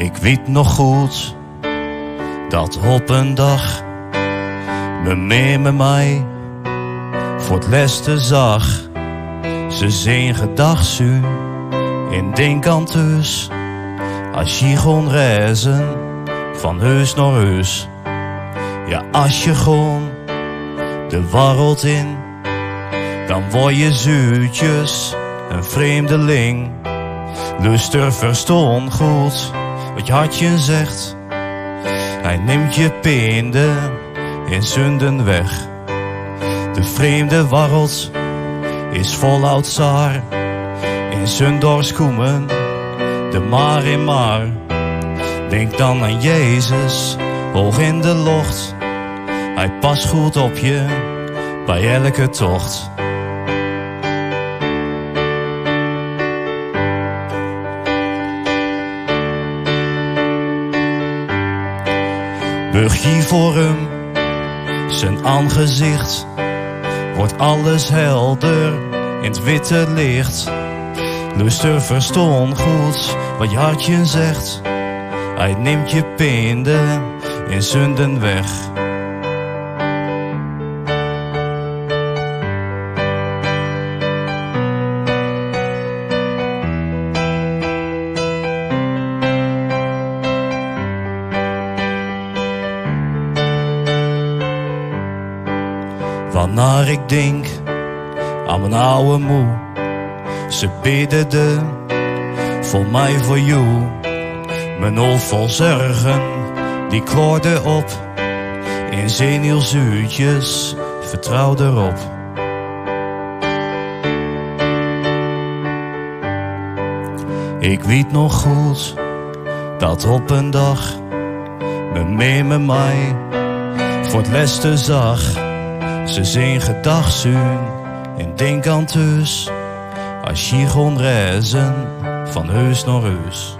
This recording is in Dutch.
Ik weet nog goed dat op een dag me mee met mij voor het leste zag. Ze zijn gedag in Dinkant dus. Als je gewoon reizen van heus naar heus. Ja, als je gewoon de wereld in, dan word je zuurtjes een vreemdeling. Luster verstond goed je hartje zegt. Hij neemt je pinde in zunden weg. De vreemde wereld is voluit zaar. In zundorskoemen, de maar in maar. Denk dan aan Jezus, hoog in de lucht. Hij past goed op je, bij elke tocht. Bug je voor hem, zijn aangezicht, wordt alles helder in het witte licht. Luster verstond goed wat je hartje zegt. Hij neemt je pinde in zunden weg. Wanneer ik denk aan mijn oude moe, ze biddende voor mij, voor jou. Mijn hoofd vol zorgen, die kloorde op. In zenuwzuurtjes, vertrouw erop. Ik weet nog goed dat op een dag me mee mij voor het leste zag. Ze zijn gedachtzuun en denk aan. Als je gewoon reizen van heus naar heus.